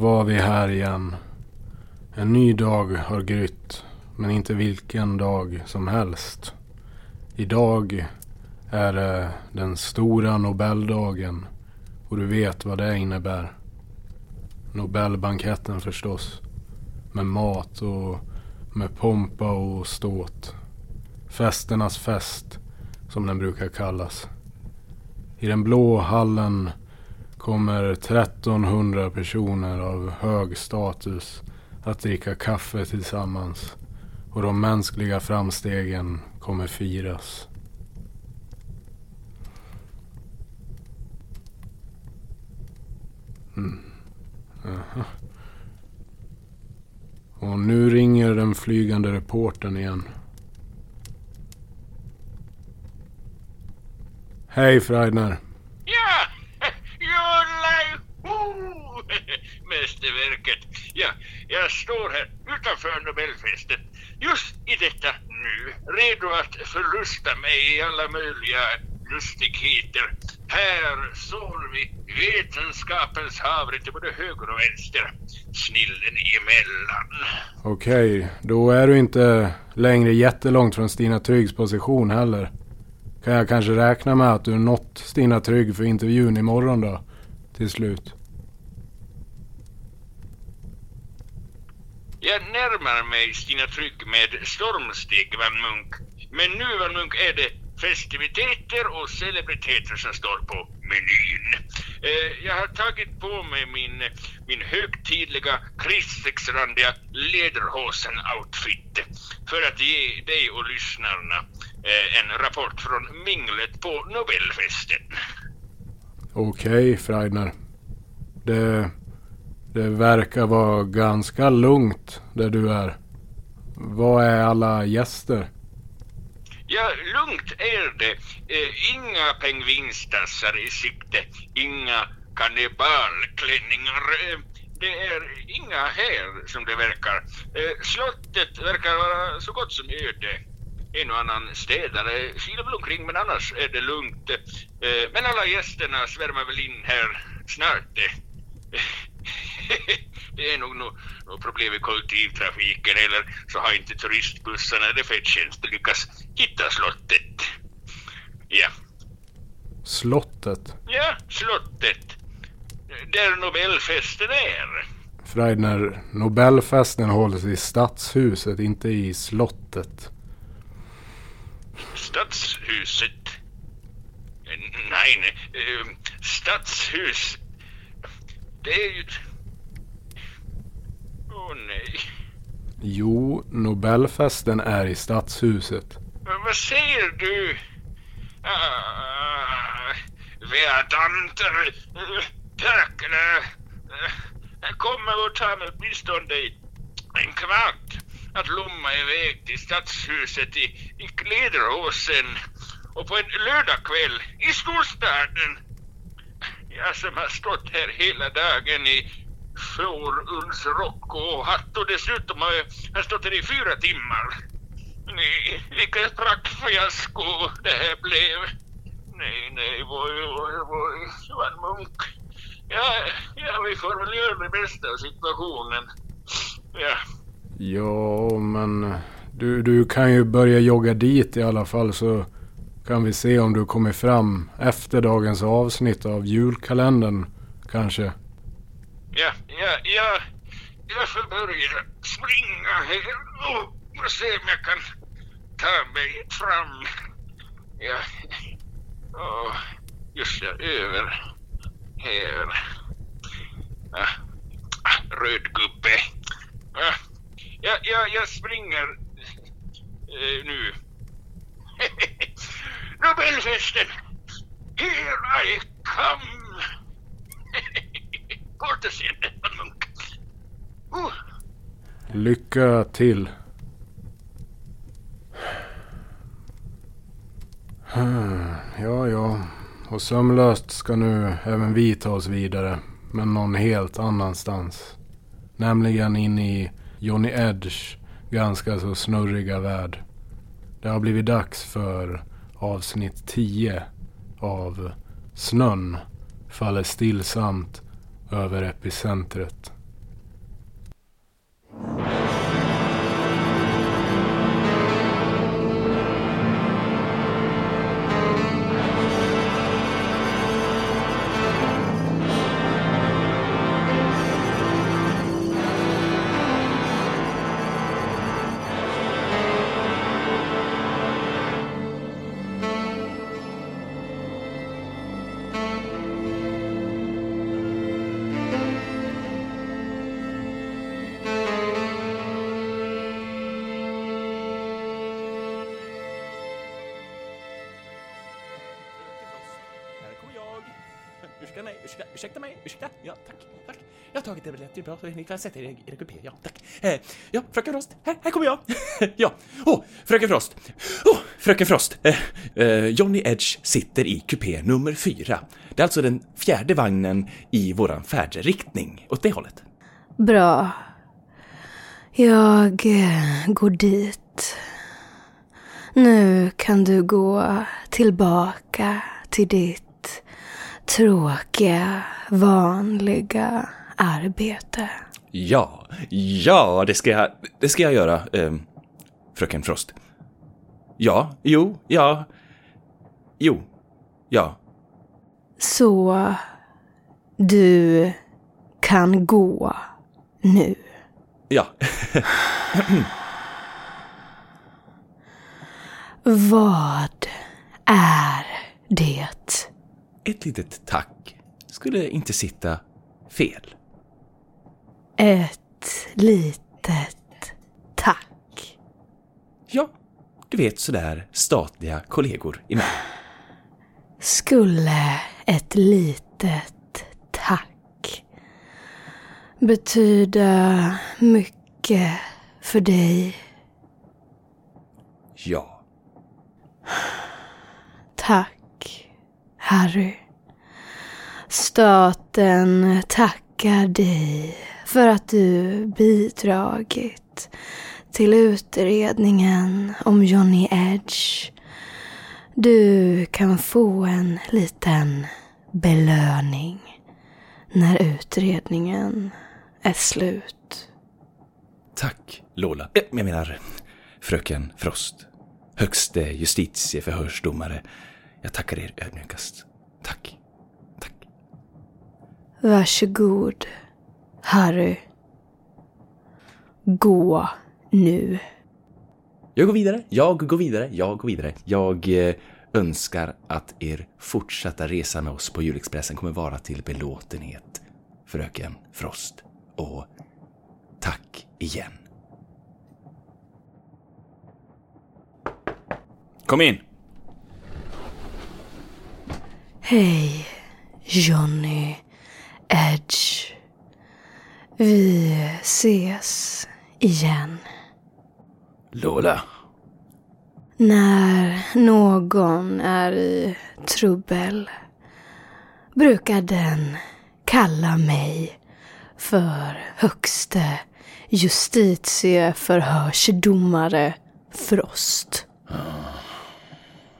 Då var vi här igen. En ny dag har grytt, men inte vilken dag som helst. Idag är det den stora Nobeldagen och du vet vad det innebär. Nobelbanketten förstås. Med mat och med pompa och ståt. Festernas fest, som den brukar kallas. I den blå hallen kommer 1300 personer av hög status att dricka kaffe tillsammans. Och de mänskliga framstegen kommer firas. Mm. Aha. Och nu ringer den flygande reportern igen. Hej Freidner. Ja, Jollaj! Oh, mästerverket. Ja, jag står här utanför Nobelfesten just i detta nu, redo att förlusta mig i alla möjliga lustigheter. Här står vi, vetenskapens havre till både höger och vänster, snillen emellan. Okej, då är du inte längre jättelångt från Stina Tryggs position heller. Kan jag kanske räkna med att du nått Stina Trygg för intervjun imorgon då? Till slut. Jag närmar mig Stina Trygg med stormsteg, Van Munk. Men nu, Van Munk, är det festiviteter och celebriteter som står på menyn. Eh, jag har tagit på mig min, min högtidliga krigssexrandiga lederhosen-outfit för att ge dig och lyssnarna eh, en rapport från minglet på Nobelfesten. Okej, Freidner. Det, det verkar vara ganska lugnt där du är. Vad är alla gäster? Ja, lugnt är det. Eh, inga pingvinstassar i sikte, inga kannibalklänningar. Eh, det är inga här som det verkar. Eh, slottet verkar vara så gott som öde. En och annan städare kilar väl omkring men annars är det lugnt. Eh, men alla gästerna svärmar väl in här snart. Eh, det är nog något problem i kollektivtrafiken eller så har inte turistbussarna eller färdtjänsten lyckats hitta slottet. Ja. Slottet? Ja, slottet. Där Nobelfesten är. Freidner, Nobelfesten hålls i stadshuset, inte i slottet. Stadshuset? Nej, nej. Eh, Stadshus. Det är ju... Åh nej. Jo, Nobelfesten är i stadshuset. Men vad säger du? Ah, Vedanter, Perkele. Jag kommer att ta mig åtminstone en kvart att lomma iväg till stadshuset i, i Kläderåsen och på en lördagkväll i storstaden. Jag som har stått här hela dagen i fårullsrock och hatt och dessutom har jag stått där i fyra timmar. Nej, vilket praktfiasko det här blev. Nej, nej, voj, voj, voj, Van Munk. Ja, ja, vi får väl göra det bästa av situationen. Ja. Ja, men du, du kan ju börja jogga dit i alla fall så kan vi se om du kommer fram efter dagens avsnitt av julkalendern kanske. Ja, ja, ja. Jag får börja springa här och, se om jag kan ta mig fram. Ja. Oh, just ja, över här. Ah, röd gubbe. Ah, ja, ja, jag springer eh, nu. Nobelfesten! Here I come! På återseende, Van Munk. Uh. Lycka till. Ja, ja. Och sömlöst ska nu även vi ta oss vidare. Men någon helt annanstans. Nämligen in i Johnny Edge ganska så snurriga värld. Det har blivit dags för avsnitt 10 av Snön faller stillsamt över epicentret. Ursäkta mig, ursäkta, ursäkta mig, ursäkta. Ja, tack, tack. Jag har tagit det är bra. Ni kan sätta er i er kupé, ja, tack. Eh, ja, fröken Frost, här, här kommer jag. ja, åh, oh, fröken Frost. Åh, oh, fröken Frost. Eh, eh, Johnny Edge sitter i kupé nummer fyra. Det är alltså den fjärde vagnen i våran färdriktning, åt det hållet. Bra. Jag eh, går dit. Nu kan du gå tillbaka till ditt tråkiga, vanliga arbete. Ja, ja, det ska jag, det ska jag göra, eh, fröken Frost. Ja, jo, ja, jo, ja. Så du kan gå nu. Ja, Vad är det? Ett litet tack skulle inte sitta fel. Ett litet tack. Ja, du vet sådär statliga kollegor emellan. Skulle ett litet tack betyda mycket för dig? Ja, Tack, Harry. Staten tackar dig för att du bidragit till utredningen om Johnny Edge. Du kan få en liten belöning när utredningen är slut. tack Lola. Eh, jag menar, fröken Frost. Högste justitieförhörsdomare. Jag tackar er ödmjukast. Tack. Tack. Varsågod, Harry. Gå nu. Jag går vidare, jag går vidare, jag går vidare. Jag eh, önskar att er fortsatta resa med oss på Julexpressen kommer vara till belåtenhet, fröken Frost. Och tack igen. Kom in! Hej, Johnny Edge. Vi ses igen. Lola. När någon är i trubbel brukar den kalla mig för högste justitieförhörsdomare Frost.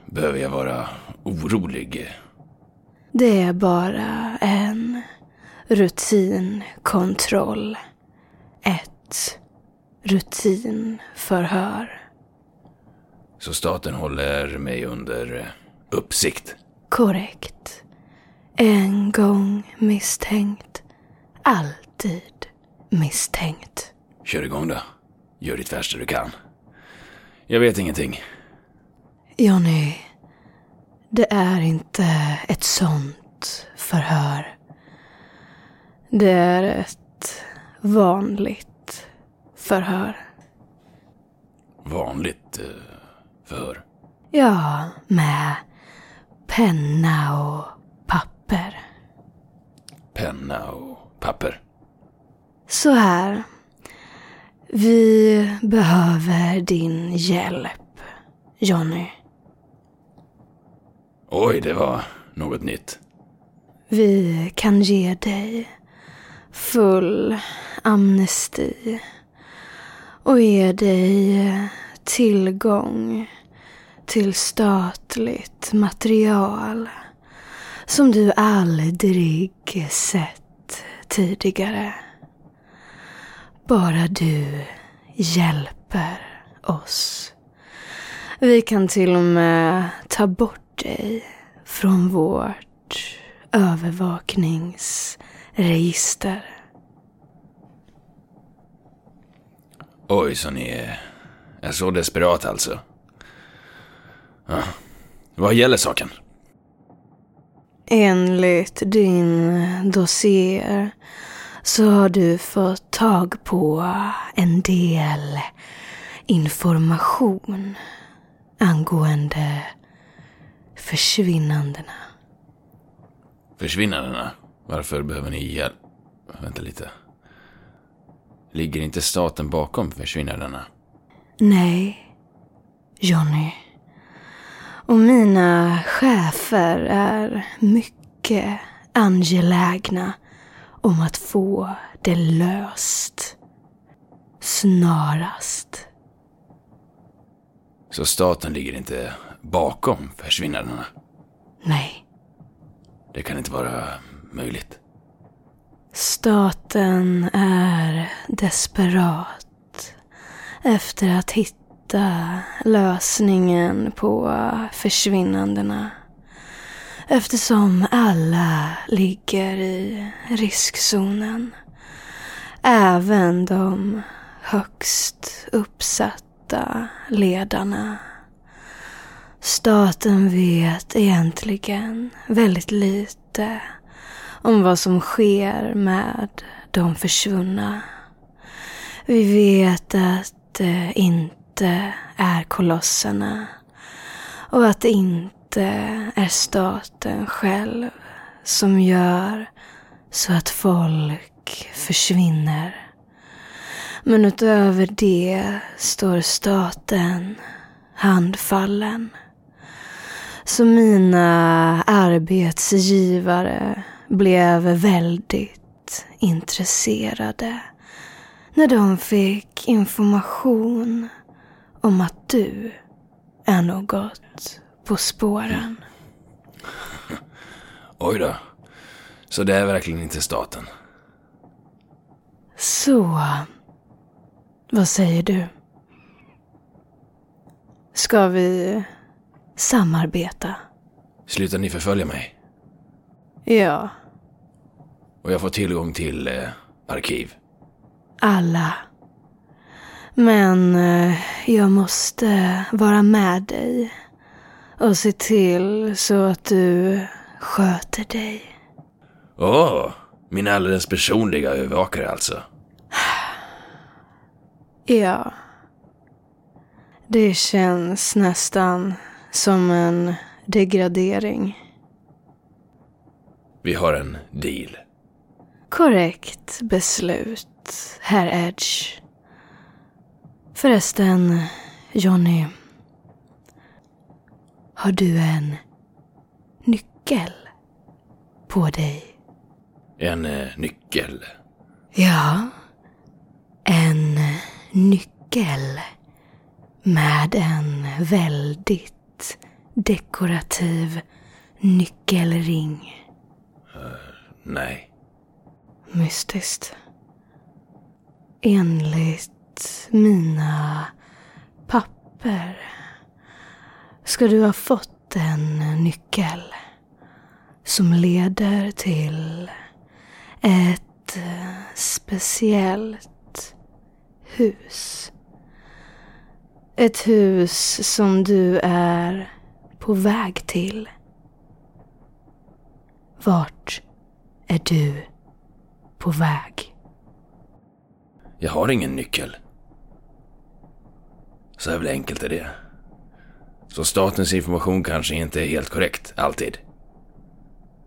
Behöver jag vara orolig? Det är bara en rutinkontroll. Ett rutinförhör. Så staten håller mig under uppsikt? Korrekt. En gång misstänkt. Alltid misstänkt. Kör igång då. Gör ditt värsta du kan. Jag vet ingenting. Johnny, det är inte ett sånt förhör. Det är ett vanligt förhör. Vanligt eh, förhör. Ja, med penna och papper. Penna och papper. Så här. Vi behöver din hjälp, Johnny. Oj, det var något nytt. Vi kan ge dig full amnesti och ge dig eh, tillgång till statligt material som du aldrig sett tidigare. Bara du hjälper oss. Vi kan till och med ta bort dig från vårt övervakningsregister. Oj, så ni är, är så desperat alltså? Ja. Vad gäller saken? Enligt din dossier så har du fått tag på en del information angående försvinnandena. Försvinnandena? Varför behöver ni hjälp? Vänta lite. Ligger inte staten bakom försvinnandena? Nej, Johnny. Och mina chefer är mycket angelägna om att få det löst. Snarast. Så staten ligger inte bakom försvinnandena? Nej. Det kan inte vara möjligt. Staten är desperat efter att hitta lösningen på försvinnandena. Eftersom alla ligger i riskzonen. Även de högst uppsatta ledarna. Staten vet egentligen väldigt lite om vad som sker med de försvunna. Vi vet att det inte är kolosserna och att det inte är staten själv som gör så att folk försvinner. Men utöver det står staten handfallen. Så mina arbetsgivare blev väldigt intresserade när de fick information om att du är något på spåren. Oj då. Så det är verkligen inte staten? Så, vad säger du? Ska vi samarbeta? Slutar ni förfölja mig? Ja, Och jag får tillgång till eh, arkiv? alla. Men eh, jag måste vara med dig och se till så att du sköter dig. Åh, min alldeles personliga övervakare alltså. Ja. Det känns nästan som en degradering. Vi har en deal. Korrekt beslut, herr Edge. Förresten, Johnny. Har du en nyckel på dig? En eh, nyckel. Ja, en nyckel med en väldigt dekorativ nyckelring. Nej. Mystiskt. Enligt mina papper ska du ha fått en nyckel som leder till ett eh, speciellt hus. Ett hus som du är på väg till. Vart är du på väg? Jag har ingen nyckel. Så jävla enkelt är det. Så statens information kanske inte är helt korrekt, alltid.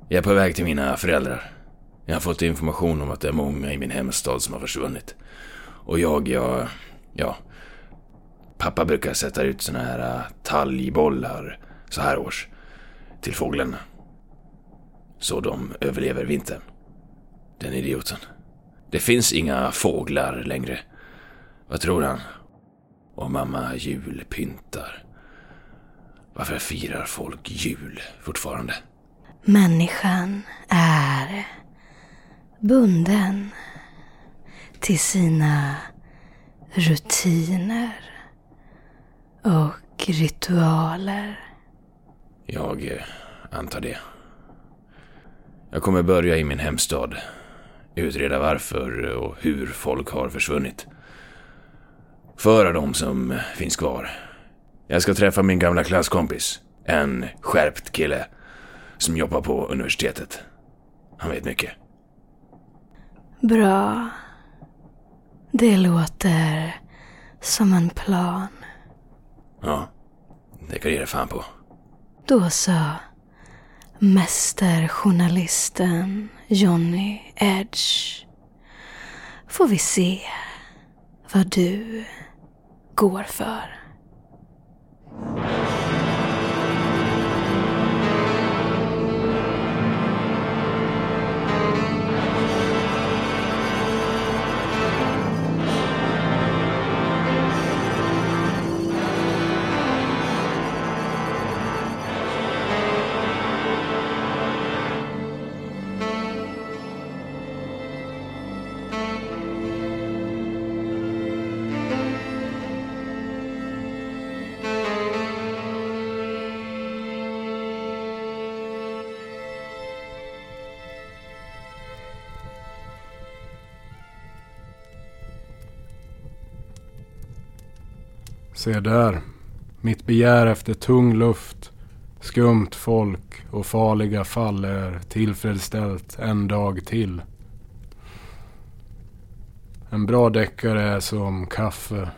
Jag är på väg till mina föräldrar. Jag har fått information om att det är många i min hemstad som har försvunnit. Och jag, jag, ja. Pappa brukar sätta ut såna här äh, talgbollar så här års till fåglarna. Så de överlever vintern. Den idioten. Det finns inga fåglar längre. Vad tror han? Och mamma julpyntar. Varför firar folk jul fortfarande? Människan är bunden till sina rutiner och ritualer. Jag eh, antar det. Jag kommer börja i min hemstad. Utreda varför och hur folk har försvunnit. Föra dem som finns kvar. Jag ska träffa min gamla klasskompis. En skärpt kille. Som jobbar på universitetet. Han vet mycket. Bra. Det låter som en plan. Ja, det kan du ge dig fan på. Då sa mästerjournalisten Johnny Edge. Får vi se vad du går för. Se där. Mitt begär efter tung luft, skumt folk och farliga fall är tillfredsställt en dag till. En bra deckare är som kaffe.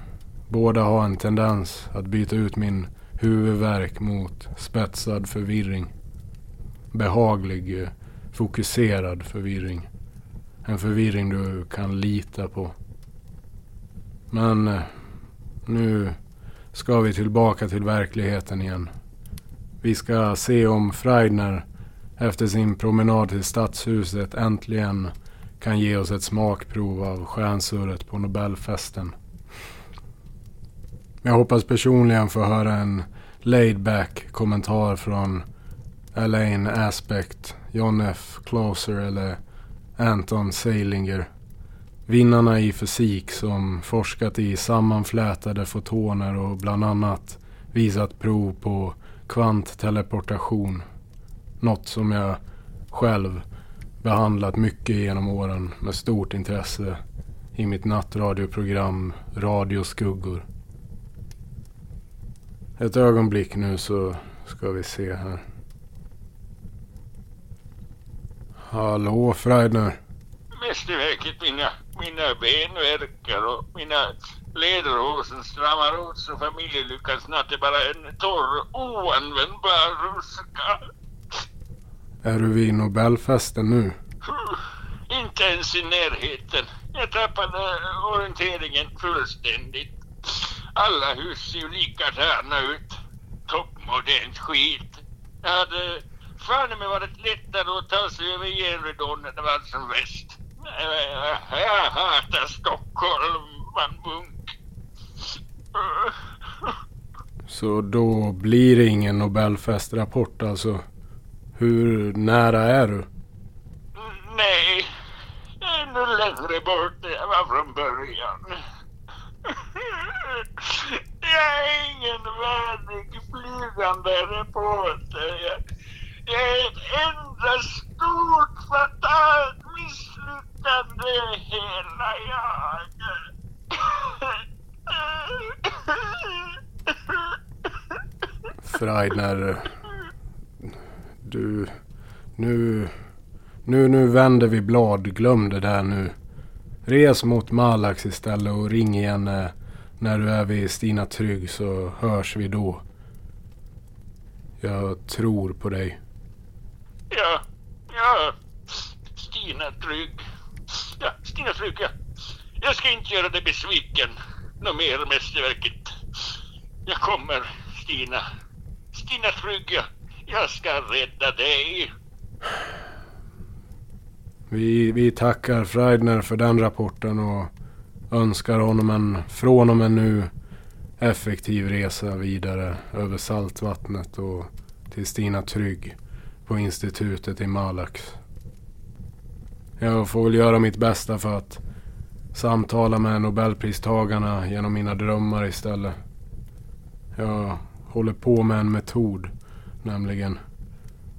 Båda har en tendens att byta ut min huvudvärk mot spetsad förvirring. Behaglig, fokuserad förvirring. En förvirring du kan lita på. Men eh, nu ska vi tillbaka till verkligheten igen. Vi ska se om Freidner efter sin promenad till stadshuset äntligen kan ge oss ett smakprov av stjärnsurret på Nobelfesten. Jag hoppas personligen få höra en laid-back kommentar från Elaine Aspect, John F. Closer eller Anton Seilinger. Vinnarna i fysik som forskat i sammanflätade fotoner och bland annat visat prov på kvantteleportation. Något som jag själv behandlat mycket genom åren med stort intresse i mitt nattradioprogram Radioskuggor. Ett ögonblick nu så ska vi se här. Hallå Freidner. Mästerverket, mina, mina ben verkar och mina lederhosen stramar åt så familjelyckan snart är bara en torr, oanvändbar ruska. Är du vid Nobelfesten nu? Inte ens i närheten. Jag tappade orienteringen fullständigt. Alla hus ser ju likadana ut. Toppmodernt skit. Jag hade fan mig varit lättare att ta sig över järnridån när det var som värst. Jag hatar man Munk. Så då blir det ingen Nobelfestrapport alltså? Hur nära är du? Nej, ännu längre bort än jag var från början. Jag är ingen värdig flygande reporter. Jag är ett enda stort fatalt misslyckande, hela jag. Freidner. Du... Nu... Nu, nu vänder vi blad. Glöm det där nu. Res mot Malax istället och ring igen när, när du är vid Stina Trygg så hörs vi då. Jag tror på dig. Ja, ja. Stina Trygg. Ja, Stina Trygg, ja. Jag ska inte göra dig besviken. Nå mer mästerverket. Jag kommer, Stina. Stina Trygg, ja. Jag ska rädda dig. Vi, vi tackar Freidner för den rapporten och önskar honom en, från och med nu effektiv resa vidare över saltvattnet och till Stina Trygg på institutet i Malax. Jag får väl göra mitt bästa för att samtala med nobelpristagarna genom mina drömmar istället. Jag håller på med en metod, nämligen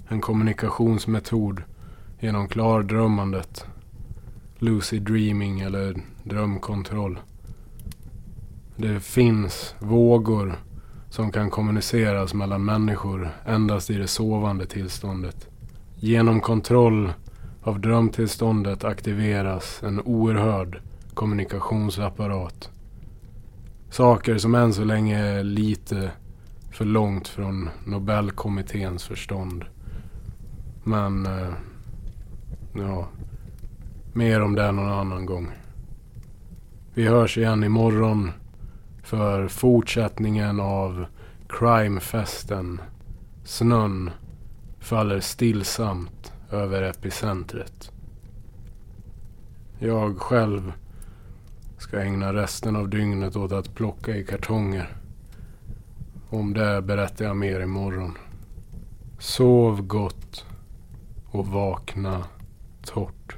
en kommunikationsmetod genom klardrömmandet. Lucid dreaming eller drömkontroll. Det finns vågor som kan kommuniceras mellan människor endast i det sovande tillståndet. Genom kontroll av drömtillståndet aktiveras en oerhörd kommunikationsapparat. Saker som än så länge är lite för långt från Nobelkommitténs förstånd. Men, eh, ja, mer om det någon annan gång. Vi hörs igen imorgon för fortsättningen av crimefesten. Snön faller stillsamt över epicentret. Jag själv ska ägna resten av dygnet åt att plocka i kartonger. Om det berättar jag mer imorgon. Sov gott och vakna torrt.